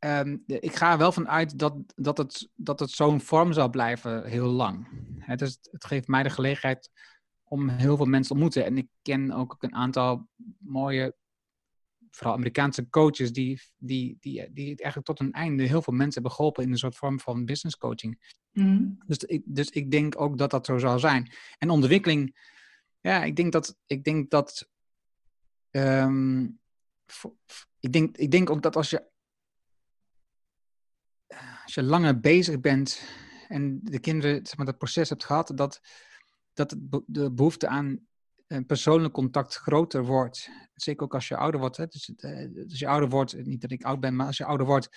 S2: Um, ik ga er wel van uit dat, dat het, dat het zo'n vorm zal blijven heel lang. Het, het geeft mij de gelegenheid om heel veel mensen te ontmoeten. En ik ken ook een aantal mooie, vooral Amerikaanse coaches, die, die, die, die eigenlijk tot een einde heel veel mensen hebben geholpen in een soort vorm van business coaching. Mm. Dus, ik, dus ik denk ook dat dat zo zal zijn. En ontwikkeling, ja, ik denk dat, ik denk dat, um, ik denk, ik denk ook dat als je als je langer bezig bent en de kinderen zeg maar, dat proces hebt gehad, dat, dat de behoefte aan een persoonlijk contact groter wordt. Zeker ook als je ouder wordt. Hè? Dus, uh, als je ouder wordt, niet dat ik oud ben, maar als je ouder wordt,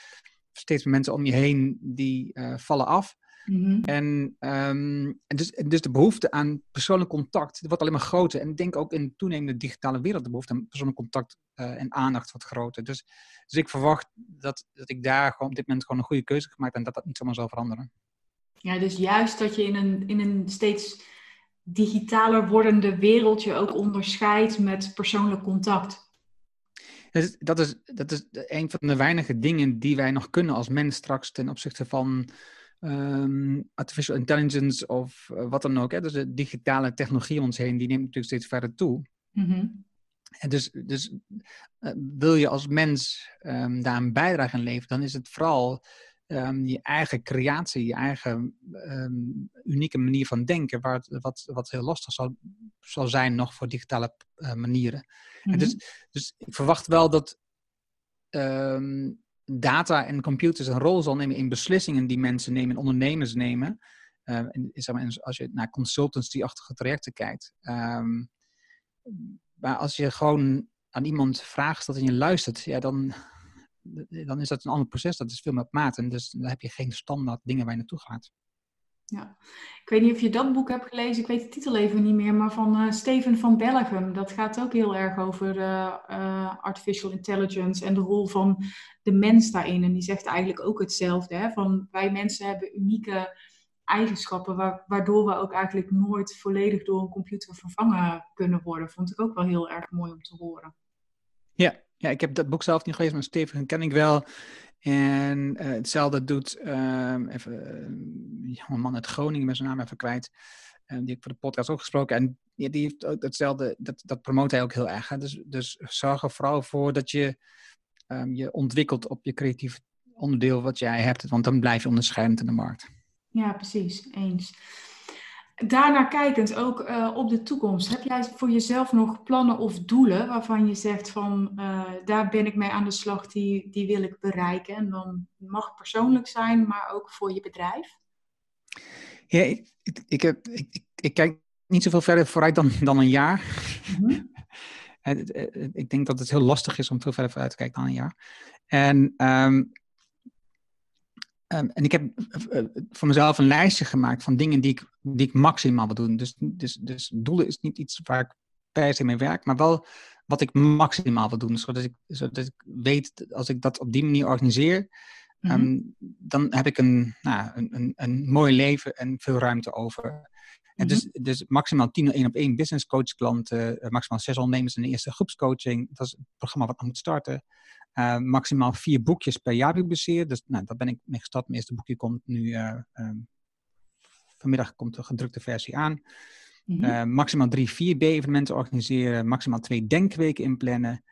S2: steeds meer mensen om je heen die uh, vallen af. Mhm. En, um, en, dus, dus de behoefte aan persoonlijk contact wordt alleen maar groter. En ik denk ook in de toenemende digitale wereld de behoefte aan persoonlijk contact uh, en aandacht wordt groter. Dus, dus ik verwacht dat, dat ik daar gewoon op dit moment gewoon een goede keuze heb gemaakt en dat dat niet zomaar zal veranderen.
S1: Ja, dus juist dat je in een, in een steeds digitaler wordende wereld je ook onderscheidt met persoonlijk contact.
S2: Dat is, dat is, dat is een van de weinige dingen die wij nog kunnen als mens straks ten opzichte van um, artificial intelligence of uh, wat dan ook. Hè? Dus de digitale technologie om ons heen, die neemt natuurlijk steeds verder toe. Mm-hmm. En dus, dus uh, wil je als mens um, daar een bijdrage aan leveren, dan is het vooral um, je eigen creatie, je eigen unieke manier van denken, waar het, wat, wat heel lastig zal, zal zijn nog voor digitale uh, manieren. Mm-hmm. En dus, dus ik verwacht wel dat data en computers een rol zal nemen in beslissingen die mensen nemen, ondernemers nemen. Uh, en, zeg maar, als je naar consultancy-achtige trajecten kijkt. Maar als je gewoon aan iemand vraagt dat en je luistert, ja, dan, dan is dat een ander proces. Dat is veel meer op maat. En dus dan heb je geen standaard dingen waar je naartoe gaat.
S1: Ja, ik weet niet of je dat boek hebt gelezen, ik weet de titel even niet meer, maar van uh, Steven van Bellegem. Dat gaat ook heel erg over uh, artificial intelligence en de rol van de mens daarin. En die zegt eigenlijk ook hetzelfde, hè? van wij mensen hebben unieke eigenschappen waardoor we ook eigenlijk nooit volledig door een computer vervangen kunnen worden. Vond ik ook wel heel erg mooi om te horen.
S2: Ja, ik heb dat boek zelf niet gelezen, maar Steven ken ik wel. En uh, hetzelfde doet um, even een man uit Groningen, met zijn naam even kwijt. Uh, die ik voor de podcast ook gesproken. En die, heeft ook hetzelfde, dat, dat promoot hij ook heel erg. Hè? Dus, dus zorg er vooral voor dat je um, je ontwikkelt op je creatief onderdeel wat jij hebt. Want dan blijf je onderscheidend in de markt.
S1: Ja, precies. Eens. Daarnaar kijkend, ook uh, op de toekomst, heb jij voor jezelf nog plannen of doelen waarvan je zegt van uh, daar ben ik mee aan de slag, die, die wil ik bereiken? En dan mag het persoonlijk zijn, maar ook voor je bedrijf?
S2: Ja, ik, ik, ik heb, ik, ik, kijk niet zoveel verder vooruit dan, dan een jaar. Mm -hmm. ik denk dat het heel lastig is om veel verder vooruit te kijken dan een jaar. En um, Um, en ik heb uh, voor mezelf een lijstje gemaakt van dingen die ik, die ik maximaal wil doen. Dus, dus, dus doelen is niet iets waar ik per se mee werk, maar wel wat ik maximaal wil doen. Zodat ik, zodat ik weet, als ik dat op die manier organiseer, mm -hmm. um, dan heb ik een, nou, een, een, een mooi leven en veel ruimte over. En mm -hmm. dus, dus maximaal 10 één op één business coach klanten, uh, maximaal zes ondernemers in de eerste groepscoaching. Dat is het programma wat nog moet starten. Uh, maximaal vier boekjes per jaar publiceren. Dus nou, daar ben ik mee gestart. Mijn eerste boekje komt nu uh, um, vanmiddag komt de gedrukte versie aan. Mm -hmm. uh, maximaal drie 4B-evenementen organiseren. Maximaal twee denkweken inplannen.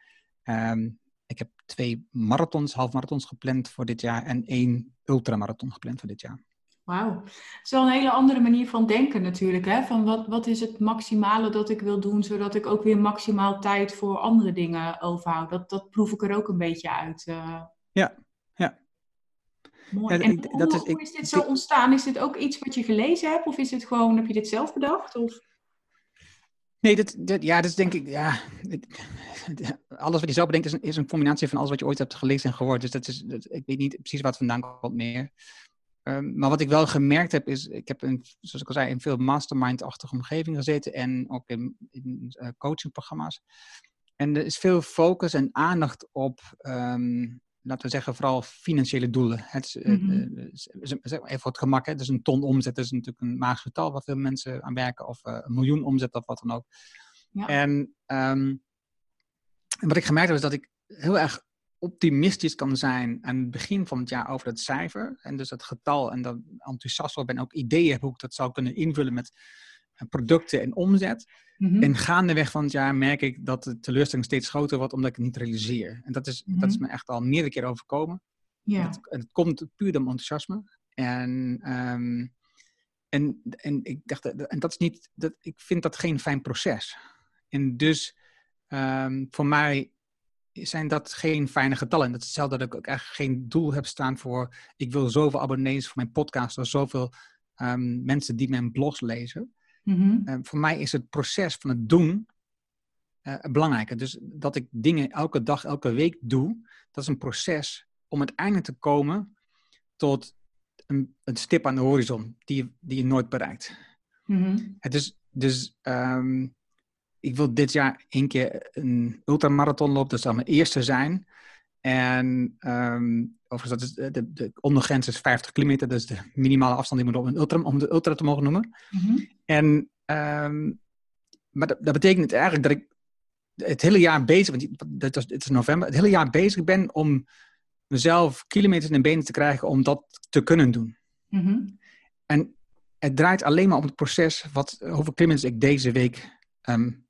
S2: Um, ik heb twee marathons, halfmarathons gepland voor dit jaar. En één ultramarathon gepland voor dit jaar.
S1: Wauw. Het is wel een hele andere manier van denken natuurlijk. Hè? Van wat, wat is het maximale dat ik wil doen, zodat ik ook weer maximaal tijd voor andere dingen overhoud. Dat, dat proef ik er ook een beetje uit. Uh...
S2: Ja, ja.
S1: Mooi. Ja, en ik, hoe, dat is, hoe is dit zo ik, ontstaan? Is dit ook iets wat je gelezen hebt? Of is het gewoon, heb je dit zelf bedacht? Of?
S2: Nee, dit, ja, dat is denk ik, ja, alles wat je zelf bedenkt is een, is een combinatie van alles wat je ooit hebt gelezen en gehoord. Dus dat is, dat, ik weet niet precies wat vandaan komt meer. Um, maar wat ik wel gemerkt heb, is, ik heb in, zoals ik al zei, in veel mastermind-achtige omgevingen gezeten en ook in, in uh, coachingprogramma's. En er is veel focus en aandacht op, um, laten we zeggen, vooral financiële doelen. Het is, mm -hmm. uh, even voor het gemak, hè, dus een ton omzet is natuurlijk een magisch getal waar veel mensen aan werken, of uh, een miljoen omzet of wat dan ook. Ja. En, um, en wat ik gemerkt heb, is dat ik heel erg optimistisch kan zijn aan het begin van het jaar over het cijfer. En dus het getal en dat enthousiast ben, ook ideeën heb hoe ik dat zou kunnen invullen met eh, producten en omzet. Mm-hmm. En gaandeweg van het jaar merk ik dat de teleurstelling steeds groter wordt omdat ik het niet realiseer. En dat is, mm-hmm. dat is me echt al meerdere keer overkomen.
S1: Ja.
S2: Het, het komt puur door enthousiasme. En, um, en, en ik dacht, en dat is niet, dat, ik vind dat geen fijn proces. En dus um, voor mij zijn dat geen fijne getallen. En dat is hetzelfde dat ik ook echt geen doel heb staan voor... ik wil zoveel abonnees voor mijn podcast... of zoveel um, mensen die mijn blogs lezen. Mm-hmm. Uh, voor mij is het proces van het doen uh, belangrijker. Dus dat ik dingen elke dag, elke week doe... dat is een proces om uiteindelijk te komen... tot een, een stip aan de horizon die, die je nooit bereikt. Mm-hmm. Het is dus... Um, ik wil dit jaar één keer een ultramarathon lopen. Dat zal mijn eerste zijn. En um, overigens, dat is de, de, ondergrens is 50 kilometer. Dat is de minimale afstand die moet op een ultra, om de ultra te mogen noemen. Mm-hmm. En, um, maar dat, dat, betekent eigenlijk dat ik het hele jaar bezig, want het is, het is november, het hele jaar bezig ben om mezelf kilometers in de benen te krijgen om dat te kunnen doen. Mm-hmm. En het draait alleen maar om het proces, wat, hoeveel kilometers ik deze week um,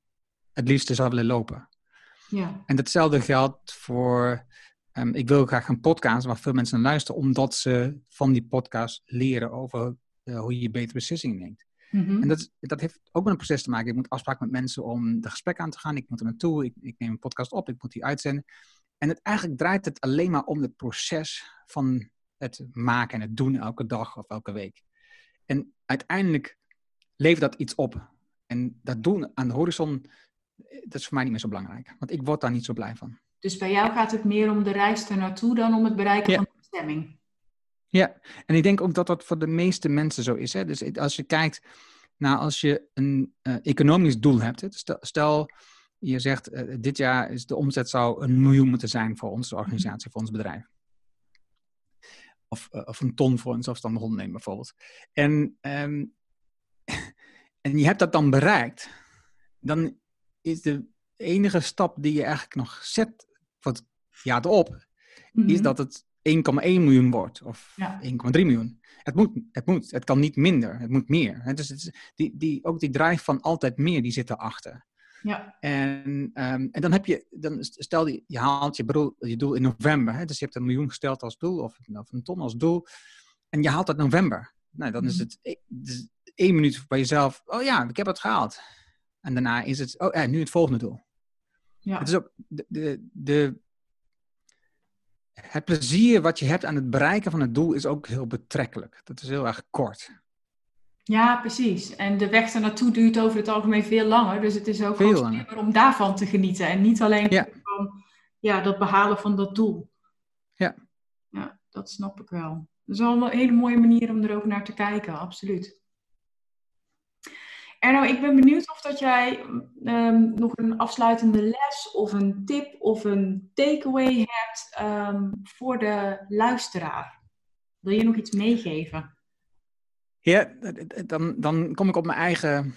S2: het liefste zou willen lopen.
S1: Ja.
S2: En hetzelfde geldt voor, um, ik wil graag een podcast waar veel mensen naar luisteren, omdat ze van die podcast leren over uh, hoe je betere beslissingen neemt. Mm-hmm. En dat, dat heeft ook met een proces te maken. Ik moet afspraken met mensen om de gesprek aan te gaan. Ik moet er naartoe, ik, ik neem een podcast op, ik moet die uitzenden. En het, eigenlijk draait het alleen maar om het proces van het maken en het doen elke dag of elke week. En uiteindelijk levert dat iets op. En dat doen aan de horizon, dat is voor mij niet meer zo belangrijk. Want ik word daar niet zo blij van.
S1: Dus bij jou gaat het meer om de reis er naartoe dan om het bereiken van de bestemming.
S2: Ja, en ik denk ook dat dat voor de meeste mensen zo is. Hè? Dus als je kijkt naar als je een uh, economisch doel hebt. Hè? Stel, stel, je zegt uh, dit jaar is de omzet zou een miljoen moeten zijn voor onze organisatie, voor ons bedrijf. Of, uh, of een ton voor een zelfstandig ondernemer bijvoorbeeld. En, um, en je hebt dat dan bereikt. Dan is de enige stap die je eigenlijk nog zet voor het jaar erop, mm -hmm. is dat het 1,1 miljoen wordt of ja. 1,3 miljoen. Het moet, het moet, het kan niet minder, het moet meer. Dus het die, die, ook die drive van altijd meer, die zit erachter. Ja. En, um, en dan heb je, dan stel je, je haalt je, bedoel, je doel in november. Hè? Dus je hebt een miljoen gesteld als doel of, of een ton als doel. En je haalt dat november. Nou, dan is mhm. het dus één minuut bij jezelf. Oh ja, ik heb het gehaald. En daarna is het, oh ja, nu het volgende doel. Ja. Het is ook de, de, de, het plezier wat je hebt aan het bereiken van het doel is ook heel betrekkelijk. Dat is heel erg kort.
S1: Ja, precies. En de weg naartoe duurt over het algemeen veel langer. Dus het is ook veel om daarvan te genieten. En niet alleen ja. van ja, dat behalen van dat doel.
S2: Ja.
S1: Ja, dat snap ik wel. Dat is wel een hele mooie manier om er ook naar te kijken, absoluut. Erno, ik ben benieuwd of dat jij um, nog een afsluitende les of een tip of een takeaway hebt um, voor de luisteraar. Wil je nog iets meegeven?
S2: Ja, dan, dan kom ik op mijn eigen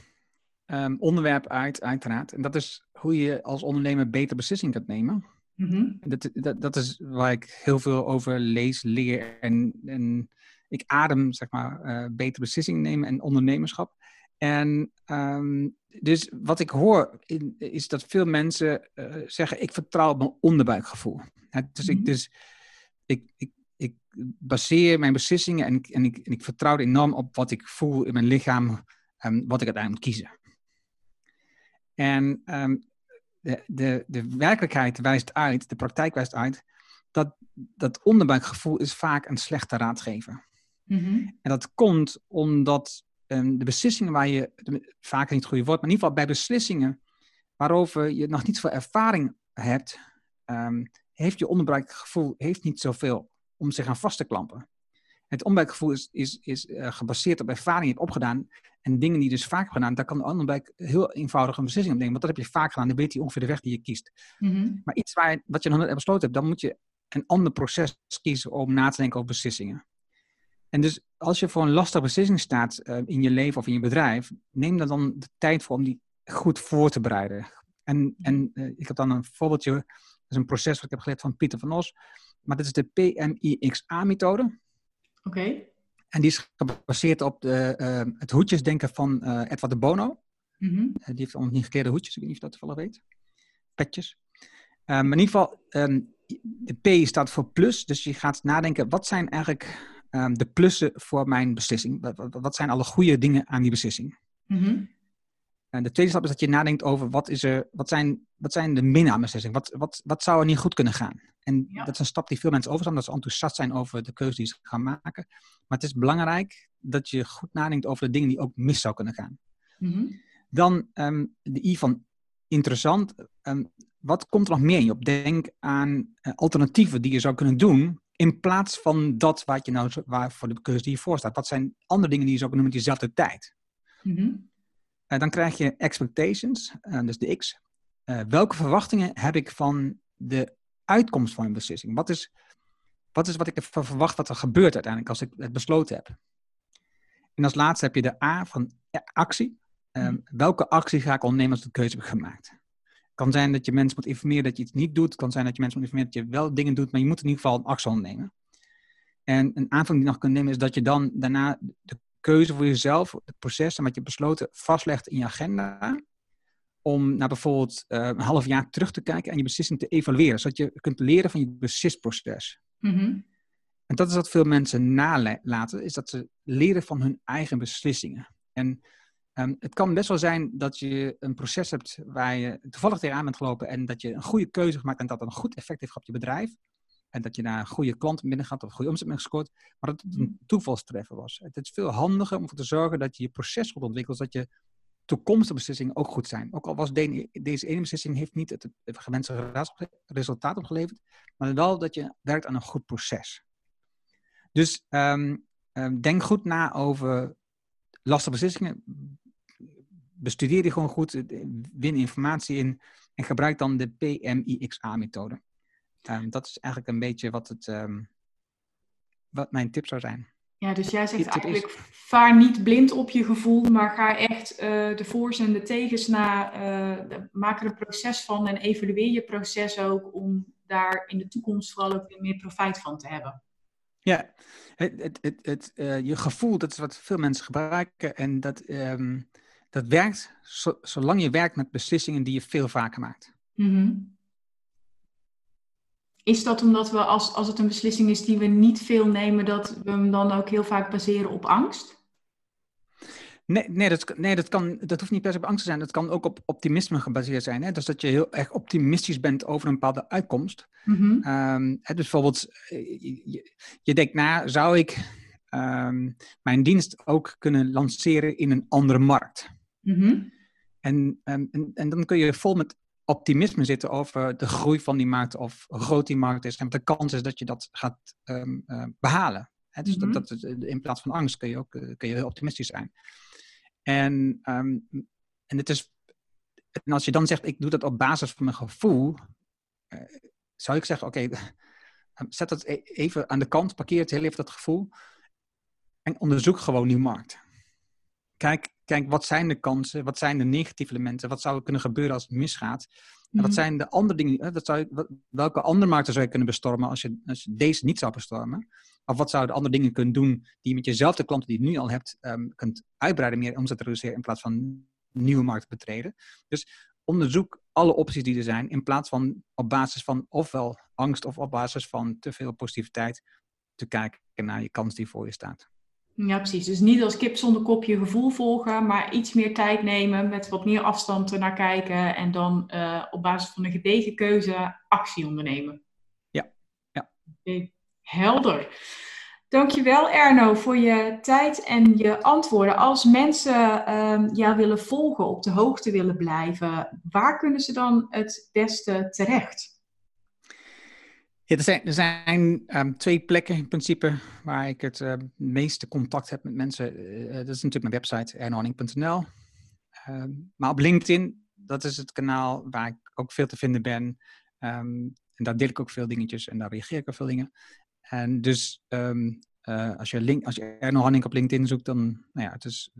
S2: um, onderwerp uit, uiteraard. En dat is hoe je als ondernemer beter beslissingen kunt nemen. Mm -hmm. dat, dat, dat is waar ik heel veel over lees, leer en, en ik adem, zeg maar, uh, beter beslissingen nemen en ondernemerschap. En um, dus wat ik hoor in, is dat veel mensen uh, zeggen: ik vertrouw op mijn onderbuikgevoel. dus, ik, mhm. dus ik, ik, ik baseer mijn beslissingen en, en, ik, en ik vertrouw enorm op wat ik voel in mijn lichaam, um, wat ik uiteindelijk moet kiezen. En um, de, de, de werkelijkheid wijst uit, de praktijk wijst uit, dat dat onderbuikgevoel is vaak een slechte raadgever. Mm -hmm. En dat komt omdat um, de beslissingen waar je, vaak niet het goede woord, maar in ieder geval bij beslissingen waarover je nog niet zoveel ervaring hebt, um, heeft je onderbuikgevoel heeft niet zoveel om zich aan vast te klampen. Het onderbuikgevoel is, is, is uh, gebaseerd op ervaring die je hebt opgedaan en dingen die je dus vaak hebt gedaan. Daar kan de onderbuik heel eenvoudig een beslissing op nemen, want dat heb je vaak gedaan, dan weet hij ongeveer de weg die je kiest. Mm -hmm. Maar iets waar, wat je nog net besloten hebt, dan moet je een ander proces kiezen om na te denken over beslissingen. En dus als je voor een lastige beslissing staat uh, in je leven of in je bedrijf, neem dan dan de tijd voor om die goed voor te bereiden. En, en uh, ik heb dan een voorbeeldje, dat is een proces wat ik heb geleerd van Pieter van Os, maar dat is de PMIXA-methode.
S1: Oké. Okay.
S2: En die is gebaseerd op de, uh, het hoedjesdenken van Edward de Bono. Mm -hmm. die heeft allemaal niet gekeerde hoedjes, ik weet niet of je dat toevallig weet. Petjes. maar in ieder geval, um, de P staat voor plus, dus je gaat nadenken, wat zijn eigenlijk um, de plussen voor mijn beslissing? Wat, wat, zijn alle goede dingen aan die beslissing? Mm-hmm. En de tweede stap is dat je nadenkt over wat, is er, wat, zijn, wat zijn de minnen aan beslissing? Wat, wat, wat zou er niet goed kunnen gaan? En dat is een stap die veel mensen overstaan, dat ze enthousiast zijn over de keuze die ze gaan maken. Maar het is belangrijk dat je goed nadenkt over de dingen die ook mis zou kunnen gaan. Mm-hmm. Dan um, de I van interessant. Um, wat komt er nog meer in je op? Denk aan uh, alternatieven die je zou kunnen doen in plaats van dat wat je nou, waar voor de keuze die je voor staat. Wat zijn andere dingen die je zou kunnen noemen met diezelfde tijd? Mm dan krijg je expectations, uh, dus de X. Uh, welke verwachtingen heb ik van de uitkomst van een beslissing? Wat is, wat is wat ik ervan verwacht wat er gebeurt uiteindelijk als ik het besloten heb? En als laatste heb je de A van actie. Mm welke actie ga ik ondernemen als ik de keuze heb gemaakt? Kan zijn dat je mensen moet informeren dat je iets niet doet. Het kan zijn dat je mensen moet informeren dat je wel dingen doet, maar je moet in ieder geval een actie ondernemen. En een aanvulling die je nog kunt nemen is dat je dan daarna de keuze voor jezelf, het proces en wat je besloten vastlegt in je agenda. Om naar bijvoorbeeld uh, een half jaar terug te kijken en je beslissing te evalueren. Zodat je kunt leren van je beslisproces. Mm En dat is wat veel mensen nalaten, is dat ze leren van hun eigen beslissingen. En Um, het kan best wel zijn dat je een proces hebt waar je toevallig tegenaan bent gelopen en dat je een goede keuze gemaakt en dat dat een goed effect heeft op je bedrijf. En dat je daar een goede klant binnen gaat of een goede omzet mee gescoord. Maar dat het een toevalstreffer was. Het is veel handiger om ervoor te zorgen dat je je proces goed ontwikkelt. Dat je toekomstige beslissingen ook goed zijn. Ook al was deze ene beslissing heeft niet het, gewenste resultaat opgeleverd, maar wel dat je werkt aan een goed proces. Dus ehm, ehm, denk goed na over lastige beslissingen. Bestudeer die gewoon goed, win informatie in en gebruik dan de PMIXA-methode. Um, dat is eigenlijk een beetje wat, het, wat mijn tip zou zijn.
S1: Ja, dus jij zegt eigenlijk, vaar niet blind op je gevoel, maar ga echt uh, de voor's en de tegens na. Uh, maak er een proces van en evalueer je proces ook om daar in de toekomst vooral ook weer meer profijt van te hebben.
S2: Ja, het, het, het, het uh, je gevoel, dat is wat veel mensen gebruiken en dat, um, dat werkt zo, zolang je werkt met beslissingen die je veel vaker maakt. Mm -hmm.
S1: Is dat omdat we, als, als het een beslissing is die we niet veel nemen, dat we hem dan ook heel vaak baseren op angst?
S2: Nee, nee, dat, nee dat, kan, dat hoeft niet per se op angst te zijn. Dat kan ook op optimisme gebaseerd zijn. Hè? Dus dat je heel erg optimistisch bent over een bepaalde uitkomst. Mm dus bijvoorbeeld, eh, je, je, denkt na, zou ik um, mijn dienst ook kunnen lanceren in een andere markt? Mm en, en, en, dan kun je vol met optimisme zitten over de groei van die markt of hoe groot die markt is en de kans is dat je dat gaat um, uh, behalen. He, dus dat, mhm. dat, in plaats van angst kun je ook uh, kun je heel optimistisch zijn. En, um, en, het is, en als je dan zegt, ik doe dat op basis van mijn gevoel, uh, zou ik zeggen, oké, okay, zet dat e-, even aan de kant, parkeer het heel even dat gevoel en onderzoek gewoon die markt. Kijk, kijk, wat zijn de kansen? Wat zijn de negatieve elementen? Wat zou er kunnen gebeuren als het misgaat? En wat mhm. zijn de andere dingen? Wat zou je, welke andere markten zou je kunnen bestormen als je, als je deze niet zou bestormen? Of wat zou je andere dingen kunnen doen die je met jezelfde klanten die je nu al hebt, um, kunt uitbreiden, meer omzet reduceren in plaats van nieuwe markten betreden? Dus onderzoek alle opties die er zijn, in plaats van op basis van ofwel angst of op basis van te veel positiviteit te kijken naar je kans die voor je staat.
S1: Ja, precies. Dus niet als kip zonder kop je gevoel volgen, maar iets meer tijd nemen, met wat meer afstand naar kijken en dan uh, op basis van een gedegen keuze actie ondernemen.
S2: Ja, ja.
S1: Okay. Helder. Dankjewel Erno voor je tijd en je antwoorden. Als mensen um, jou willen volgen, op de hoogte willen blijven, waar kunnen ze dan het beste terecht?
S2: Ja, er zijn, er zijn um, twee plekken in principe waar ik het uh, meeste contact heb met mensen. Uh, dat is natuurlijk mijn website, ernohanning.nl. Uh, maar op LinkedIn, dat is het kanaal waar ik ook veel te vinden ben. En daar deel ik ook veel dingetjes en daar reageer ik op veel dingen. En dus um, als je, link, als je Erno Hanning op LinkedIn zoekt, dan, nou ja, het is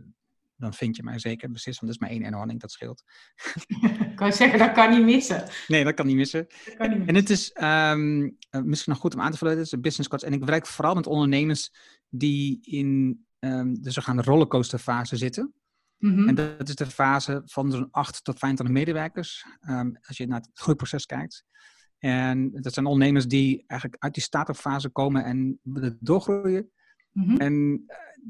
S2: dan vind je mij zeker beslist, want dat is maar één Hanning, dat scheelt.
S1: kan je zeggen, dat kan niet missen.
S2: Nee, dat kan niet missen. Kan niet missen. En het is um, misschien nog goed om aan te vullen, het is een business coach. En ik werk vooral met ondernemers die in um, de zogenaamde rollercoaster zitten. Mm -hmm. En dat is de fase van zo'n 8 tot 25 medewerkers, um, als je naar het groeiproces kijkt. En dat zijn ondernemers die eigenlijk uit die start-up fase komen en doorgroeien. Mm -hmm. En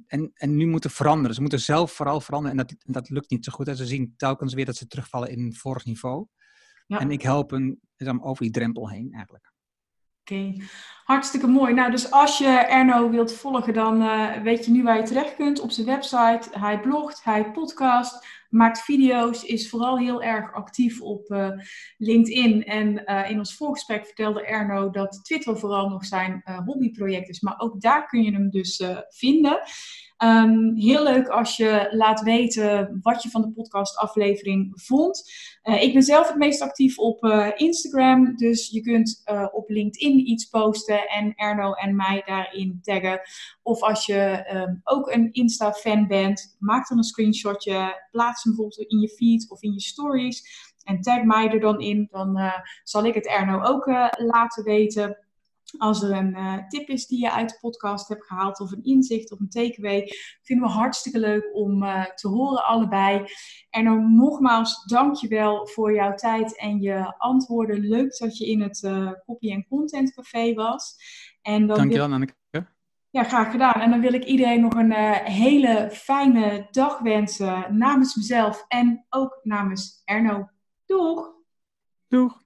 S2: en, en nu moeten veranderen. Ze moeten zelf vooral veranderen en dat, dat lukt niet zo goed. En ze zien telkens weer dat ze terugvallen in een vorig niveau. Ja. En ik help hen over die drempel heen eigenlijk.
S1: Oké, hartstikke mooi. Nou, dus als je Erno wilt volgen, dan uh, weet je nu waar je terecht kunt op zijn website. Hij blogt, hij podcast, maakt video's, is vooral heel erg actief op uh, LinkedIn. En uh, in ons voorgesprek vertelde Erno dat Twitter vooral nog zijn hobbyproject is. Maar ook daar kun je hem dus vinden. Um, heel leuk als je laat weten wat je van de podcastaflevering vond. Uh, ik ben zelf het meest actief op uh, Instagram, dus je kunt uh, op LinkedIn iets posten en Erno en mij daarin taggen. Of als je um, ook een Insta-fan bent, maak dan een screenshotje, plaats hem bijvoorbeeld in je feed of in je stories en tag mij er dan in. Dan zal ik het Erno ook laten weten. Als er een uh, tip is die je uit de podcast hebt gehaald, of een inzicht of een takeaway, vinden we hartstikke leuk om uh, te horen allebei. En dan nogmaals, dankjewel voor jouw tijd en je antwoorden. Leuk dat je in het uh, Copy en Content Café was.
S2: En dan dankjewel, Anneke.
S1: Ja, graag gedaan. En dan wil ik iedereen nog een hele fijne dag wensen namens mezelf en ook namens Erno. Doeg!
S2: Doeg!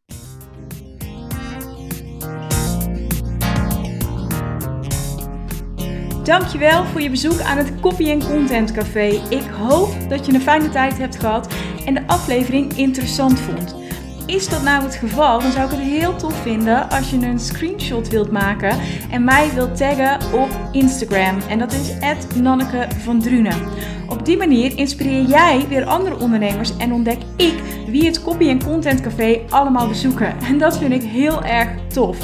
S1: Dankjewel voor je bezoek aan het Copy Content Café. Ik hoop dat je een fijne tijd hebt gehad en de aflevering interessant vond. Is dat nou het geval, dan zou ik het heel tof vinden als je een screenshot wilt maken en mij wilt taggen op Instagram. En dat is Nanneke van Drunen. Op die manier inspireer jij weer andere ondernemers en ontdek ik wie het Copy Content Café allemaal bezoeken. En dat vind ik heel erg tof.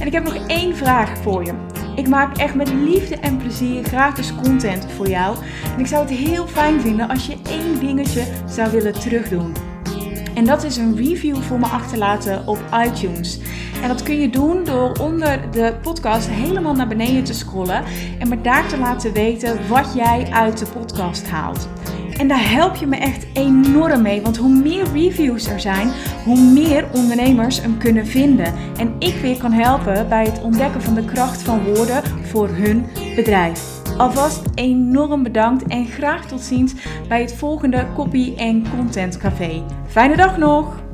S1: En ik heb nog één vraag voor je. Ik maak echt met liefde en plezier gratis content voor jou. En ik zou het heel fijn vinden als je één dingetje zou willen terugdoen. En dat is een review voor me achterlaten op iTunes. En dat kun je doen door onder de podcast helemaal naar beneden te scrollen en me daar te laten weten wat jij uit de podcast haalt. En daar help je me echt enorm mee, want hoe meer reviews er zijn, hoe meer ondernemers hem kunnen vinden. En ik weer kan helpen bij het ontdekken van de kracht van woorden voor hun bedrijf. Alvast enorm bedankt en graag tot ziens bij het volgende Copy en Content Café. Fijne dag nog!